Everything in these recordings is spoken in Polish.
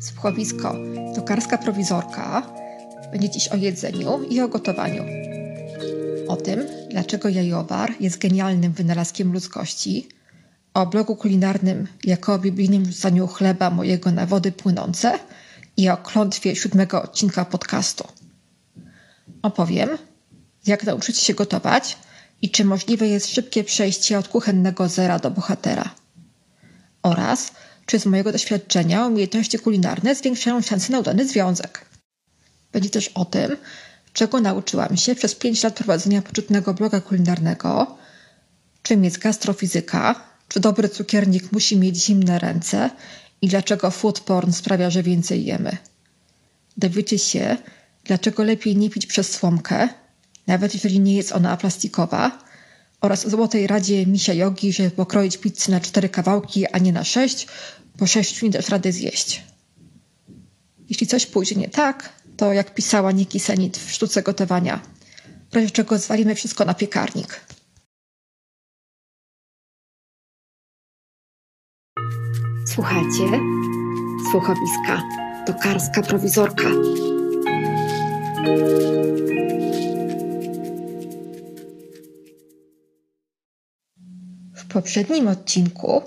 Słuchowisko Tokarska Prowizorka będzie dziś o jedzeniu i o gotowaniu. O tym, dlaczego jajowar jest genialnym wynalazkiem ludzkości, o blogu kulinarnym jako o biblijnym rzucaniu chleba mojego na wody płynące i o klątwie siódmego odcinka podcastu. Opowiem, jak nauczyć się gotować i czy możliwe jest szybkie przejście od kuchennego zera do bohatera. Oraz czy z mojego doświadczenia umiejętności kulinarne zwiększają szanse na udany związek. Będzie też o tym, czego nauczyłam się przez 5 lat prowadzenia poczytnego bloga kulinarnego, czym jest gastrofizyka, czy dobry cukiernik musi mieć zimne ręce i dlaczego food porn sprawia, że więcej jemy. Dowiecie się, dlaczego lepiej nie pić przez słomkę, nawet jeżeli nie jest ona plastikowa, oraz złotej radzie misia jogi, żeby pokroić pizzę na cztery kawałki, a nie na sześć, po sześciu nie dasz rady zjeść. Jeśli coś pójdzie nie tak, to jak pisała Niki Senit w sztuce gotowania, w razie czego zwalimy wszystko na piekarnik. Słuchajcie, słuchowiska, tokarska prowizorka. Poprzednim odcinku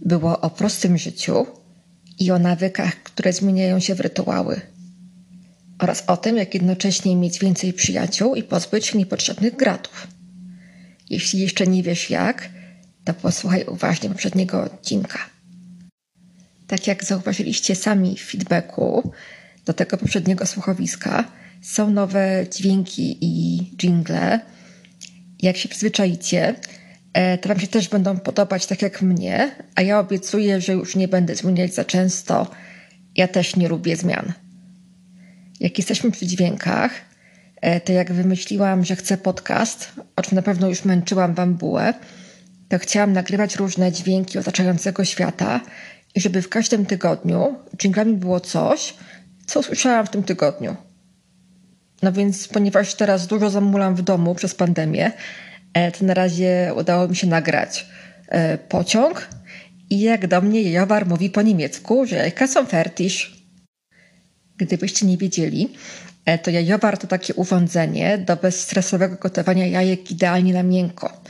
było o prostym życiu i o nawykach, które zmieniają się w rytuały. Oraz o tym, jak jednocześnie mieć więcej przyjaciół i pozbyć się niepotrzebnych gratów. Jeśli jeszcze nie wiesz jak, to posłuchaj uważnie poprzedniego odcinka. Tak jak zauważyliście sami w feedbacku do tego poprzedniego słuchowiska, są nowe dźwięki i jingle. Jak się przyzwyczajicie, to Wam się też będą podobać tak jak mnie, a ja obiecuję, że już nie będę zmieniać za często. Ja też nie lubię zmian. Jak jesteśmy przy dźwiękach, e, to jak wymyśliłam, że chcę podcast, o czym na pewno już męczyłam Wam bułę, to chciałam nagrywać różne dźwięki otaczającego świata i żeby w każdym tygodniu dżinglami było coś, co usłyszałam w tym tygodniu. No więc, ponieważ teraz dużo zamulam w domu przez pandemię, E, to na razie udało mi się nagrać e, pociąg i jak do mnie Jowar mówi po niemiecku, że jajka są fertig. Gdybyście nie wiedzieli, e, to jajowar to takie urządzenie do bezstresowego gotowania jajek idealnie na miękko.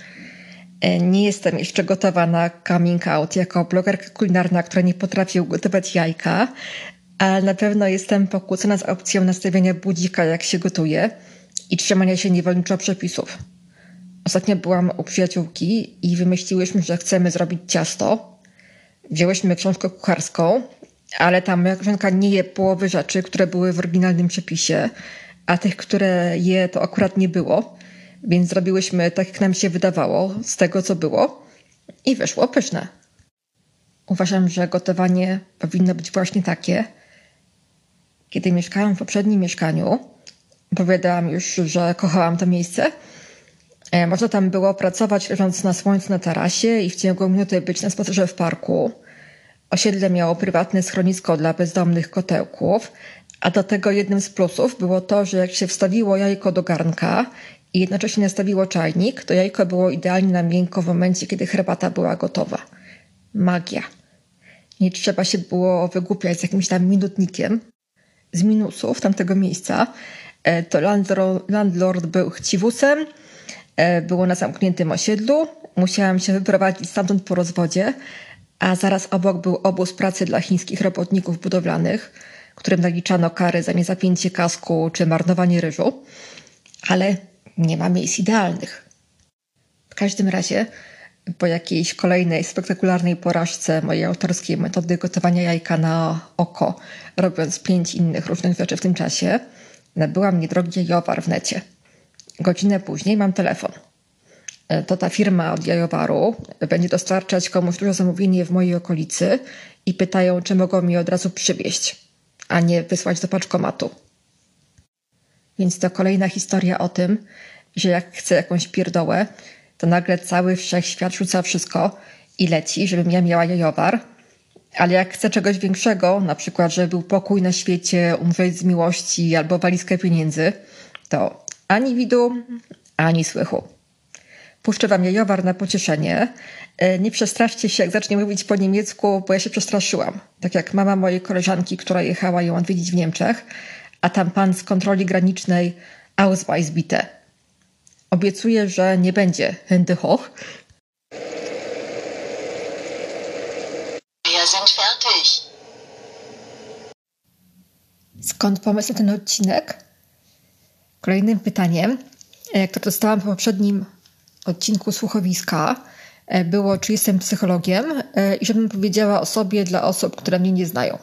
Nie jestem jeszcze gotowa na coming out jako blogerka kulinarna, która nie potrafi ugotować jajka, ale na pewno jestem pokłócona z opcją nastawienia budzika, jak się gotuje i trzymania się niewolniczo przepisów. Ostatnio byłam u przyjaciółki i wymyśliłyśmy, że chcemy zrobić ciasto. Wzięłyśmy książkę kucharską, ale ta moja koleżanka nie je połowy rzeczy, które były w oryginalnym przepisie, a tych, które je, to akurat nie było. Więc zrobiłyśmy tak, jak nam się wydawało, z tego, co było. I wyszło pyszne. Uważam, że gotowanie powinno być właśnie takie. Kiedy mieszkałam w poprzednim mieszkaniu, powiedziałam już, że kochałam to miejsce – można tam było pracować leżąc na słońcu na tarasie i w ciągu minuty być na spacerze w parku. Osiedle miało prywatne schronisko dla bezdomnych kotełków, a do tego jednym z plusów było to, że jak się wstawiło jajko do garnka i jednocześnie nastawiło czajnik, to jajko było idealnie na miękko w momencie, kiedy herbata była gotowa. Magia. Nie trzeba się było wygłupiać z jakimś tam minutnikiem. Z minusów tamtego miejsca e, to landlord był chciwusem, E, było na zamkniętym osiedlu. Musiałam się wyprowadzić stamtąd po rozwodzie, a zaraz obok był obóz pracy dla chińskich robotników budowlanych, którym naliczano kary za niezapięcie kasku czy marnowanie ryżu. Ale nie ma miejsc idealnych. W każdym razie, po jakiejś kolejnej spektakularnej porażce mojej autorskiej metody gotowania jajka na oko, robiąc pięć innych różnych rzeczy w tym czasie, nabyłam niedrogi jajowar w necie – Godzinę później mam telefon. E, to ta firma od jajowaru będzie dostarczać komuś duże zamówienie w mojej okolicy i pytają, czy mogą mi od razu przywieźć, a nie wysłać do paczkomatu. Więc to kolejna historia o tym, że jak chcę jakąś pierdołę, to nagle cały wszechświat rzuca wszystko i leci, żebym ja miała jajowar. Ale jak chcę czegoś większego, na przykład, żeby był pokój na świecie, umrzeć z miłości albo walizkę pieniędzy, to ani widu, ani słychu. Puszczę wam jajowar na pocieszenie. E, nie przestraszcie się, jak zacznie mówić po niemiecku, bo ja się przestraszyłam. Tak jak mama mojej koleżanki, która jechała ją odwiedzić w Niemczech, a tam pan z kontroli granicznej Ausweis bitte. Obiecuję, że nie będzie Hände hoch. Wir sind fertig. Skąd pomysł na ten odcinek? Kolejnym pytaniem, e, które dostałam w poprzednim odcinku słuchowiska, e, było, czy jestem psychologiem e, i żebym powiedziała o sobie dla osób, które mnie nie znają.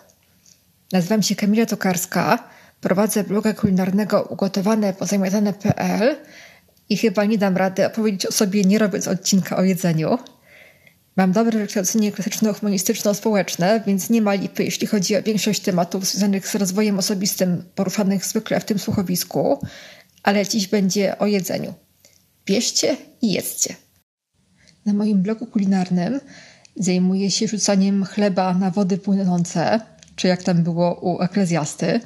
Nazywam się Kamila Tokarska, prowadzę bloga kulinarnego ugotowane.pozamiatane.pl i chyba nie dam rady opowiedzieć o sobie nie robiąc odcinka o jedzeniu. Mam dobre wykształcenie klasyczno-humanistyczno-społeczne, więc nie ma lipy, jeśli chodzi o większość tematów związanych z rozwojem osobistym poruszanych zwykle w tym słuchowisku, ale dziś będzie o jedzeniu. Bierzcie i jedzcie. Na moim blogu kulinarnym zajmuję się rzucaniem chleba na wody płynące, czy jak tam było u Eklezjasty.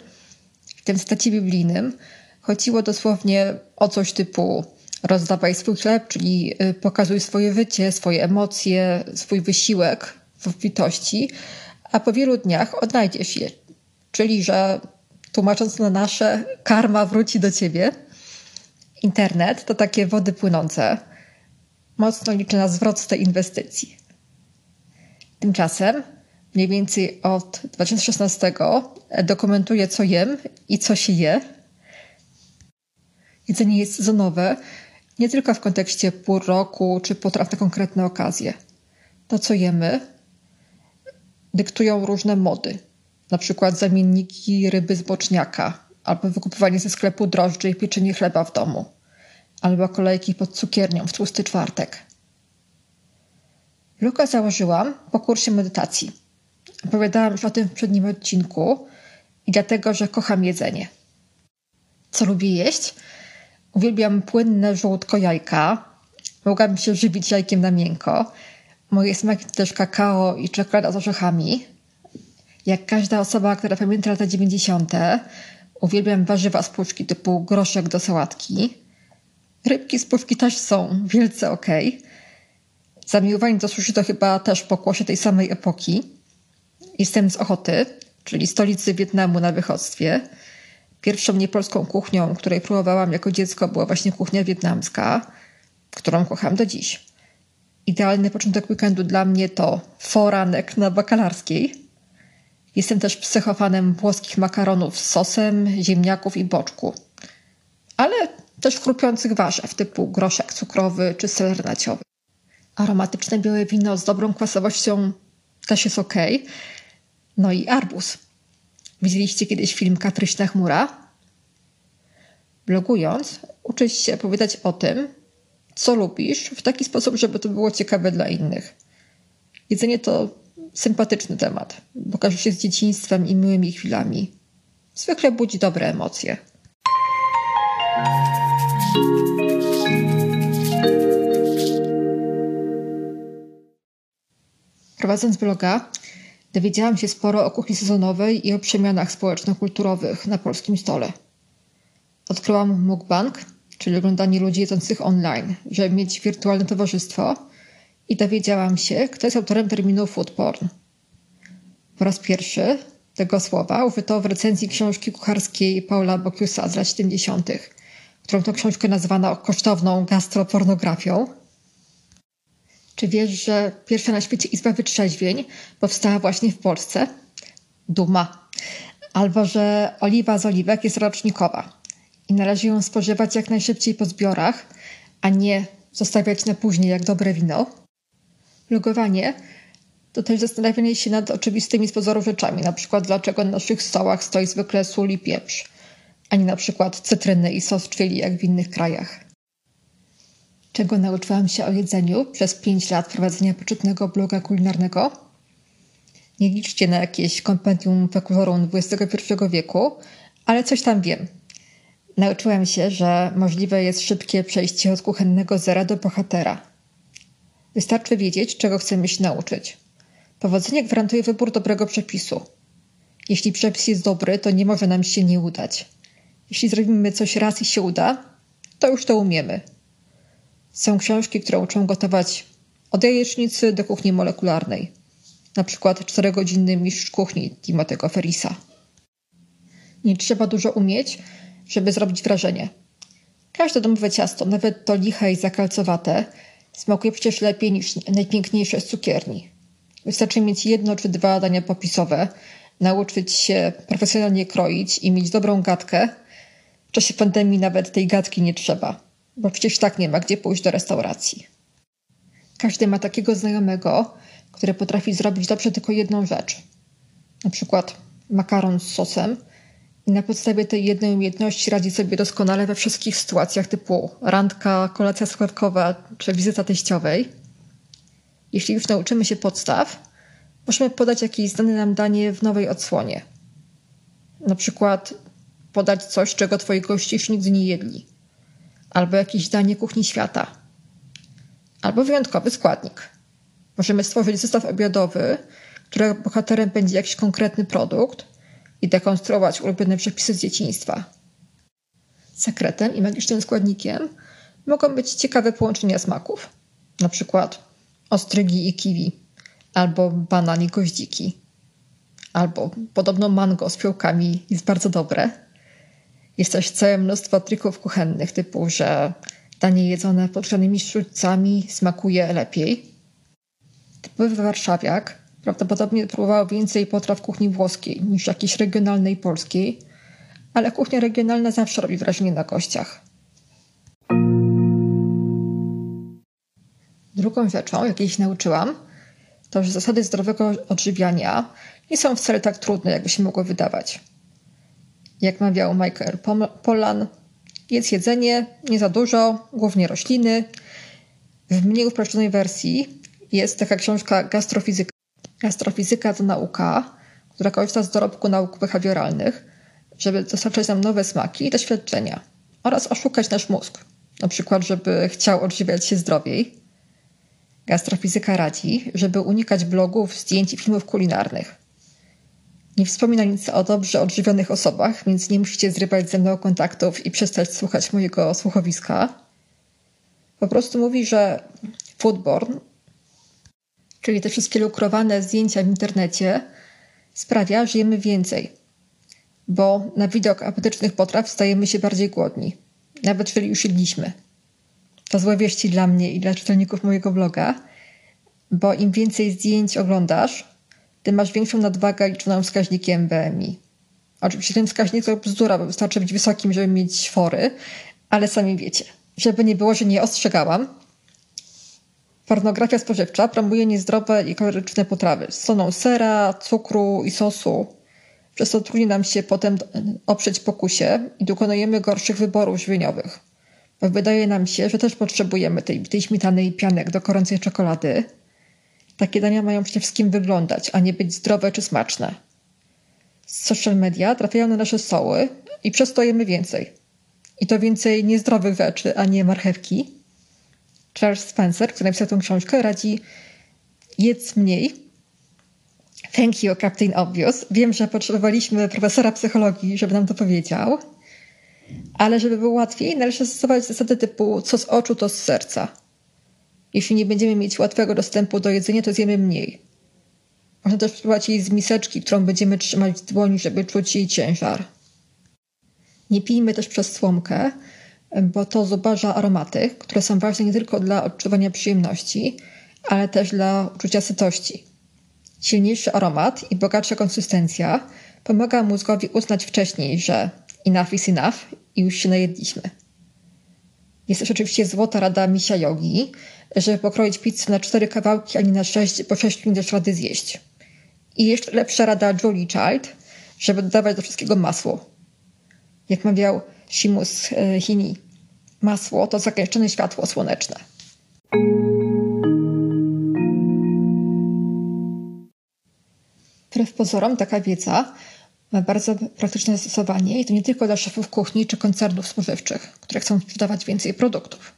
W tym stacie biblijnym chodziło dosłownie o coś typu rozdawaj swój chleb, czyli y, pokazuj swoje wycie, swoje emocje, swój wysiłek w obfitości, a po wielu dniach odnajdziesz je. Czyli, że tłumacząc na nasze, karma wróci do ciebie. Internet to takie wody płynące. Mocno liczę na zwrot z tej inwestycji. Tymczasem, mniej więcej od 2016 dokumentuję, co jem i co się je. Jedzenie jest sezonowe, nie tylko w kontekście pół roku czy potraw na konkretne okazje. To, co jemy, dyktują różne mody. Na przykład zamienniki ryby z boczniaka, albo wykupywanie ze sklepu drożdży i pieczenie chleba w domu, albo kolejki pod cukiernią w tłusty czwartek. Luka założyłam po kursie medytacji. Opowiadałam już o tym w przednim odcinku i dlatego, że kocham jedzenie. Co lubię jeść? Uwielbiam płynne żołądko jajka. Mogłabym się żywić jajkiem na miękko. Moje smaki to też kakao i czekolada z orzechami. Jak każda osoba, która pamięta lata 90., uwielbiam warzywa z puszki typu groszek do sałatki. Rybki z puszki też są wielce ok. Zamiłowanie do sushi to chyba też pokłosie tej samej epoki. Jestem z Ochoty, czyli stolicy Wietnamu na wychodztwie. Pierwszą niepolską kuchnią, której próbowałam jako dziecko, była właśnie kuchnia wietnamska, którą kocham do dziś. Idealny początek weekendu dla mnie to foranek na bakalarskiej. Jestem też psychofanem włoskich makaronów z sosem, ziemniaków i boczku. Ale też chrupiących warzyw typu groszek cukrowy czy seler naciowy. Aromatyczne białe wino z dobrą kwasowością też jest ok. No i arbuz. Widzieliście kiedyś film Katryśna Chmura? Blogując, uczysz się opowiadać o tym, co lubisz, w taki sposób, żeby to było ciekawe dla innych. Jedzenie to sympatyczny temat, bo się z dzieciństwem i miłymi chwilami. Zwykle budzi dobre emocje. Prowadząc bloga, Dowiedziałam się sporo o kuchni sezonowej i o przemianach społeczno-kulturowych na polskim stole. Odkryłam mukbang, czyli oglądanie ludzi jedzących online, żeby mieć wirtualne towarzystwo i dowiedziałam się, kto jest autorem terminu food porn. Po raz pierwszy tego słowa użyto w recenzji książki kucharskiej Paula Bokiusa z lat 70., którą to książkę nazwano kosztowną gastropornografią – czy wiesz, że pierwsza na świecie izba wytrzeźwień powstała właśnie w Polsce? Duma. Albo, że oliwa z oliwek jest rocznikowa i należy ją spożywać jak najszybciej po zbiorach, a nie zostawiać na później jak dobre wino. Logowanie to też zastanawianie się nad oczywistymi z pozoru rzeczami, na przykład dlaczego na naszych stołach stoi zwykle sól i pieprz, a nie na przykład cytryny i sos chwili jak w innych krajach czego nauczyłam się o jedzeniu przez 5 lat prowadzenia poczytnego bloga kulinarnego. Nie liczcie na jakieś kompendium fekulorum XXI wieku, ale coś tam wiem. Nauczyłam się, że możliwe jest szybkie przejście od kuchennego zera do bohatera. Wystarczy wiedzieć, czego chcemy się nauczyć. Powodzenie gwarantuje wybór dobrego przepisu. Jeśli przepis jest dobry, to nie może nam się nie udać. Jeśli zrobimy coś raz i się uda, to już to umiemy. Są książki, które uczą gotować od jajecznicy do kuchni molekularnej. Na przykład czterogodzinny mistrz kuchni Timotego Ferisa. Nie trzeba dużo umieć, żeby zrobić wrażenie. Każde domowe ciasto, nawet to liche i zakalcowate, smakuje przecież lepiej niż najpiękniejsze z cukierni. Wystarczy mieć jedno czy dwa dania popisowe, nauczyć się profesjonalnie kroić i mieć dobrą gadkę. W czasie pandemii nawet tej gadki nie trzeba, bo przecież tak nie ma gdzie pójść do restauracji. Każdy ma takiego znajomego, który potrafi zrobić dobrze tylko jedną rzecz. Na przykład makaron z sosem i na podstawie tej jednej umiejętności radzi sobie doskonale we wszystkich sytuacjach typu randka, kolacja składkowa czy wizyta teściowej. Jeśli już nauczymy się podstaw, możemy podać jakieś znane nam danie w nowej odsłonie. Na przykład podać coś, czego twoi goście już nigdy nie jedli. Albo jakieś danie kuchni świata. Albo wyjątkowy składnik. Możemy stworzyć zestaw obiadowy, którego bohaterem będzie jakiś konkretny produkt i dekonstruować ulubione przepisy z dzieciństwa. Sekretem i magicznym składnikiem mogą być ciekawe połączenia smaków, na przykład ostrygi i kiwi, albo banan i goździki, albo podobno mango z fiołkami jest bardzo dobre. Jest też całe mnóstwo trików kuchennych, typu, że danie jedzone podgrzanymi sztućcami smakuje lepiej. Typowy warszawiak prawdopodobnie próbował więcej potraw kuchni włoskiej niż jakiejś regionalnej polskiej, ale kuchnia regionalna zawsze robi wrażenie na gościach. Drugą rzeczą, jakiej się nauczyłam, to że zasady zdrowego odżywiania nie są wcale tak trudne, jakby się mogło wydawać. Jak mawiał Michael Pollan, jedz jedzenie, nie za dużo, głównie rośliny. W mniej uproszczonej wersji jest taka książka Gastrofizyka. Gastrofizyka to nauka, która korzysta z dorobku nauk behawioralnych, żeby dostarczać nam nowe smaki i doświadczenia oraz oszukać nasz mózg. Na przykład, żeby chciał odżywiać się zdrowiej, Gastrofizyka radzi, żeby unikać blogów, zdjęć i filmów kulinarnych. Nie wspomina nic o dobrze odżywionych osobach, więc nie musicie zrywać ze mną kontaktów i przestać słuchać mojego słuchowiska. Po prostu mówi, że foodborn, czyli te wszystkie lukrowane zdjęcia w internecie, sprawia, że jemy więcej, bo na widok apetycznych potraw stajemy się bardziej głodni, nawet jeżeli już jedliśmy. To złe wieści dla mnie i dla czytelników mojego bloga, bo im więcej zdjęć oglądasz, tym masz większą nadwagę liczoną wskaźnikiem BMI. Oczywiście ten wskaźnik to bzdura, bo wystarczy być wysokim, żeby mieć fory, ale sami wiecie. Żeby nie było, że nie ostrzegałam, pornografia spożywcza promuje niezdrowe i kaloryczne potrawy z soną sera, cukru i sosu. Przez to trudni nam się potem oprzeć pokusie i dokonujemy gorszych wyborów żywieniowych. Bo wydaje nam się, że też potrzebujemy tej, tej śmietany i pianek do gorącej czekolady. Takie dania mają przede wszystkim wyglądać, a nie być zdrowe czy smaczne. Social media trafiają na nasze stoły i przez to jemy więcej. I to więcej niezdrowych rzeczy, a nie marchewki. Charles Spencer, który napisał tę książkę, radzi jedz mniej. Thank you, Captain Obvious. Wiem, że potrzebowaliśmy profesora psychologii, żeby nam to powiedział. Ale żeby było łatwiej, należy stosować zasady typu co z oczu, to z serca. Jeśli nie będziemy mieć łatwego dostępu do jedzenia, to zjemy mniej. Można też spróbować jej z miseczki, którą będziemy trzymać w dłoni, żeby czuć jej ciężar. Nie pijmy też przez słomkę, bo to zubaża aromaty, które są ważne nie tylko dla odczuwania przyjemności, ale też dla uczucia sytości. Silniejszy aromat i bogatsza konsystencja pomaga mózgowi uznać wcześniej, że enough is enough i już się najedliśmy. Jest też oczywiście złota rada misia jogi, żeby pokroić pizzę na cztery kawałki, a nie na sześć, bo sześć nie dasz rady zjeść. I jeszcze lepsza rada Julie Child, żeby dodawać do wszystkiego masło. Jak mawiał Shimus e, Hini, masło to zakończone światło słoneczne. Wbrew pozorom taka wiedza ma bardzo praktyczne zastosowanie i to nie tylko dla szefów kuchni czy koncernów spożywczych, które chcą sprzedawać więcej produktów.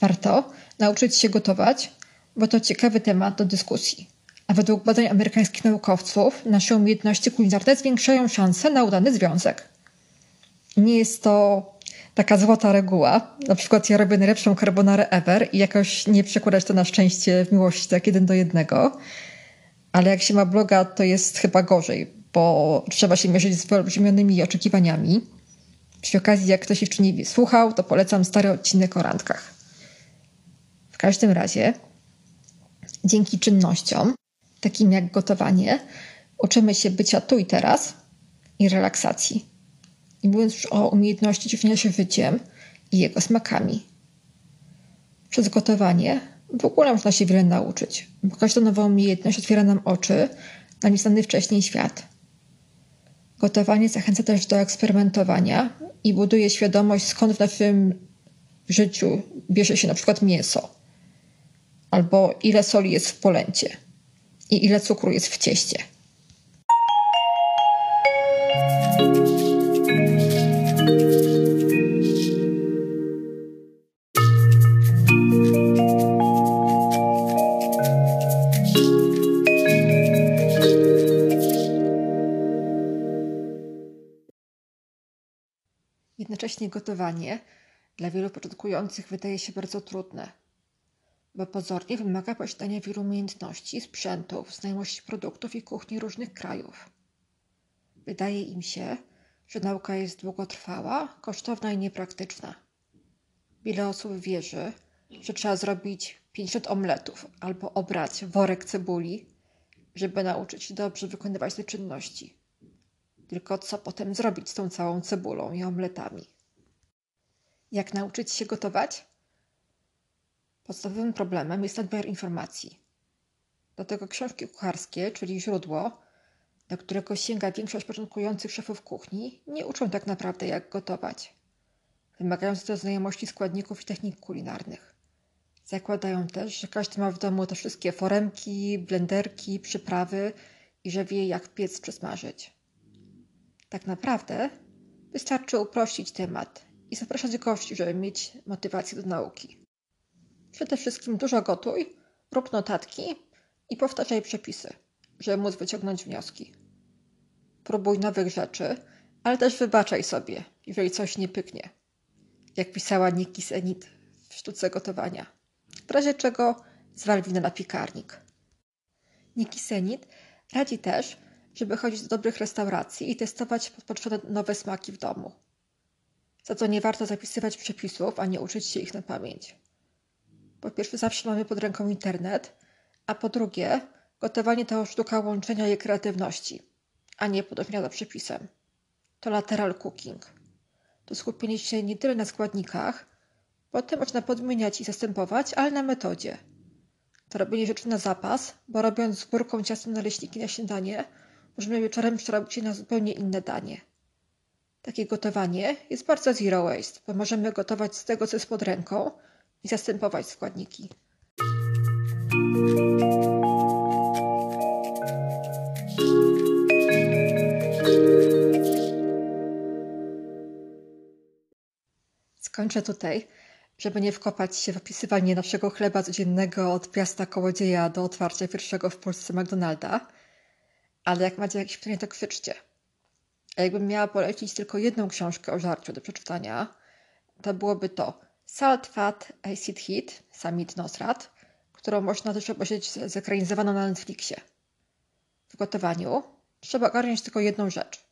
Warto nauczyć się gotować, bo to ciekawy temat do dyskusji. A według badań amerykańskich naukowców nasze umiejętności kulinarne zwiększają szanse na udany związek. Nie jest to taka złota reguła. Na przykład ja robię najlepszą carbonarę ever i jakoś nie przekładać to na szczęście w miłości tak jeden do jednego. Ale jak się ma bloga, to jest chyba gorzej, bo trzeba się mierzyć z wyolbrzymionymi oczekiwaniami. Przy okazji, jak ktoś jeszcze nie słuchał, to polecam stary odcinek o randkach. W każdym razie, dzięki czynnościom, takim jak gotowanie, uczymy się bycia tu i teraz i relaksacji. Nie mówiąc już o umiejętności cieszenia się życiem i jego smakami. Przez gotowanie w ogóle można się wiele nauczyć, bo każda nowa umiejętność otwiera nam oczy na nieznany wcześniej świat. Gotowanie zachęca też do eksperymentowania i buduje świadomość, skąd w naszym życiu bierze się na przykład mięso, albo ile soli jest w polęcie i ile cukru jest w cieście. Jednocześnie gotowanie dla wielu początkujących wydaje się bardzo trudne, bo pozornie wymaga posiadania wielu umiejętności, sprzętów, znajomości produktów i kuchni różnych krajów. Wydaje im się, że nauka jest długotrwała, kosztowna i niepraktyczna. Wiele osób wierzy, że trzeba zrobić 500 omletów albo obrać worek cebuli, żeby nauczyć się dobrze wykonywać te czynności. Tylko co potem zrobić z tą całą cebulą i omletami? Jak nauczyć się gotować? Podstawowym problemem jest nadmiar informacji. Dlatego książki kucharskie, czyli źródło, do którego sięga większość początkujących szefów kuchni, nie uczą tak naprawdę jak gotować. Wymagają to znajomości składników i technik kulinarnych. Zakładają też, że każdy ma w domu te wszystkie foremki, blenderki, przyprawy i że wie jak piec przesmażyć. Tak naprawdę wystarczy uprościć temat i zapraszać gości, żeby mieć motywację do nauki. Przede wszystkim dużo gotuj, rób notatki i powtarzaj przepisy, żeby móc wyciągnąć wnioski. Próbuj nowych rzeczy, ale też wybaczaj sobie, jeżeli coś nie pyknie. Jak pisała Nikki Senit w sztuce gotowania. W razie czego zwal winę na piekarnik. Nikki Senit radzi też, żeby chodzić do dobrych restauracji i testować podpatrzone nowe smaki w domu. Za co nie warto zapisywać przepisów, a nie uczyć się ich na pamięć. Po pierwsze, zawsze mamy pod ręką internet, a po drugie, gotowanie to sztuka łączenia jej kreatywności, a nie podobnia za przepisem. To lateral cooking. To skupienie się nie tyle na składnikach, bo te można podmieniać i zastępować, ale na metodzie. To robienie rzeczy na zapas, bo robiąc z górką ciastem naleśniki na śniadanie, możemy wieczorem przerobić je na zupełnie inne danie. Takie gotowanie jest bardzo zero waste, bo możemy gotować z tego, co jest pod ręką i zastępować składniki. Skończę tutaj, żeby nie wkopać się w opisywanie naszego chleba codziennego od piasta kołodzieja do otwarcia pierwszego w Polsce McDonalda. Ale jak macie jakieś pytania, to krzyczcie. Jakbym miała polecić tylko jedną książkę o żarciu do przeczytania, to byłoby to Salt, Fat, Acid Heat, Samit Nosrat, którą można też obejrzeć zekranizowaną na Netflixie. W gotowaniu trzeba ogarnąć tylko jedną rzecz.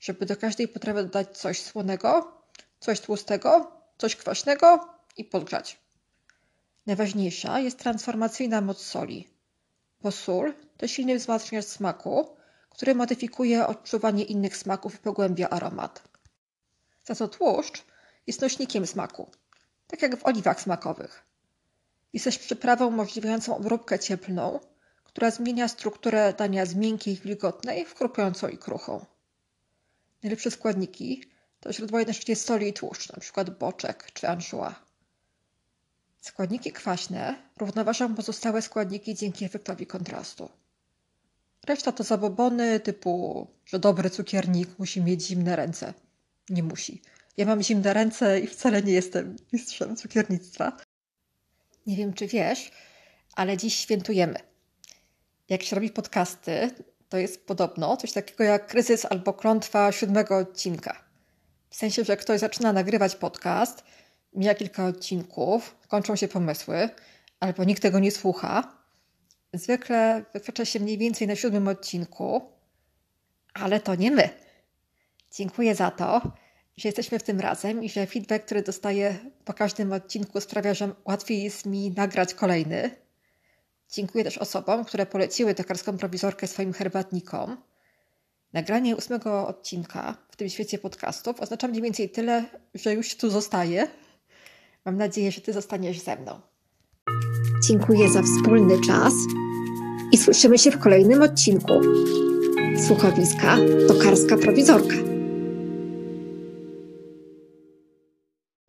Żeby do każdej potrawy dodać coś słonego, coś tłustego, coś kwaśnego i podgrzać. Najważniejsza jest transformacyjna moc soli, bo sól to silny wzmacniacz smaku, który modyfikuje odczuwanie innych smaków i pogłębia aromat. Za to tłuszcz jest nośnikiem smaku, tak jak w oliwach smakowych. Jest też przyprawą umożliwiającą obróbkę cieplną, która zmienia strukturę dania z miękkiej i wilgotnej w krupującą i kruchą. Najlepsze składniki to źródło jednocześnie soli i tłuszcz, np. boczek czy anchois. Składniki kwaśne równoważą pozostałe składniki dzięki efektowi kontrastu. Reszta to zabobony typu, że dobry cukiernik musi mieć zimne ręce. Nie musi. Ja mam zimne ręce i wcale nie jestem mistrzem cukiernictwa. Nie wiem, czy wiesz, ale dziś świętujemy. Jak się robi podcasty, to jest podobno coś takiego jak kryzys albo klątwa siódmego odcinka. W sensie, że ktoś zaczyna nagrywać podcast, mija kilka odcinków, kończą się pomysły, albo nikt tego nie słucha. Zwykle wykracza się mniej więcej na siódmym odcinku, ale to nie my. Dziękuję za to, że jesteśmy w tym razem i że feedback, który dostaję po każdym odcinku sprawia, że łatwiej jest mi nagrać kolejny. Dziękuję też osobom, które poleciły tokarską prowizorkę swoim herbatnikom. Nagranie ósmego odcinka w tym świecie podcastów oznacza mniej więcej tyle, że już tu zostaję. Mam nadzieję, że Ty zostaniesz ze mną. Dziękuję za wspólny czas i słyszymy się w kolejnym odcinku. Słuchowiska Tokarska Prowizorka.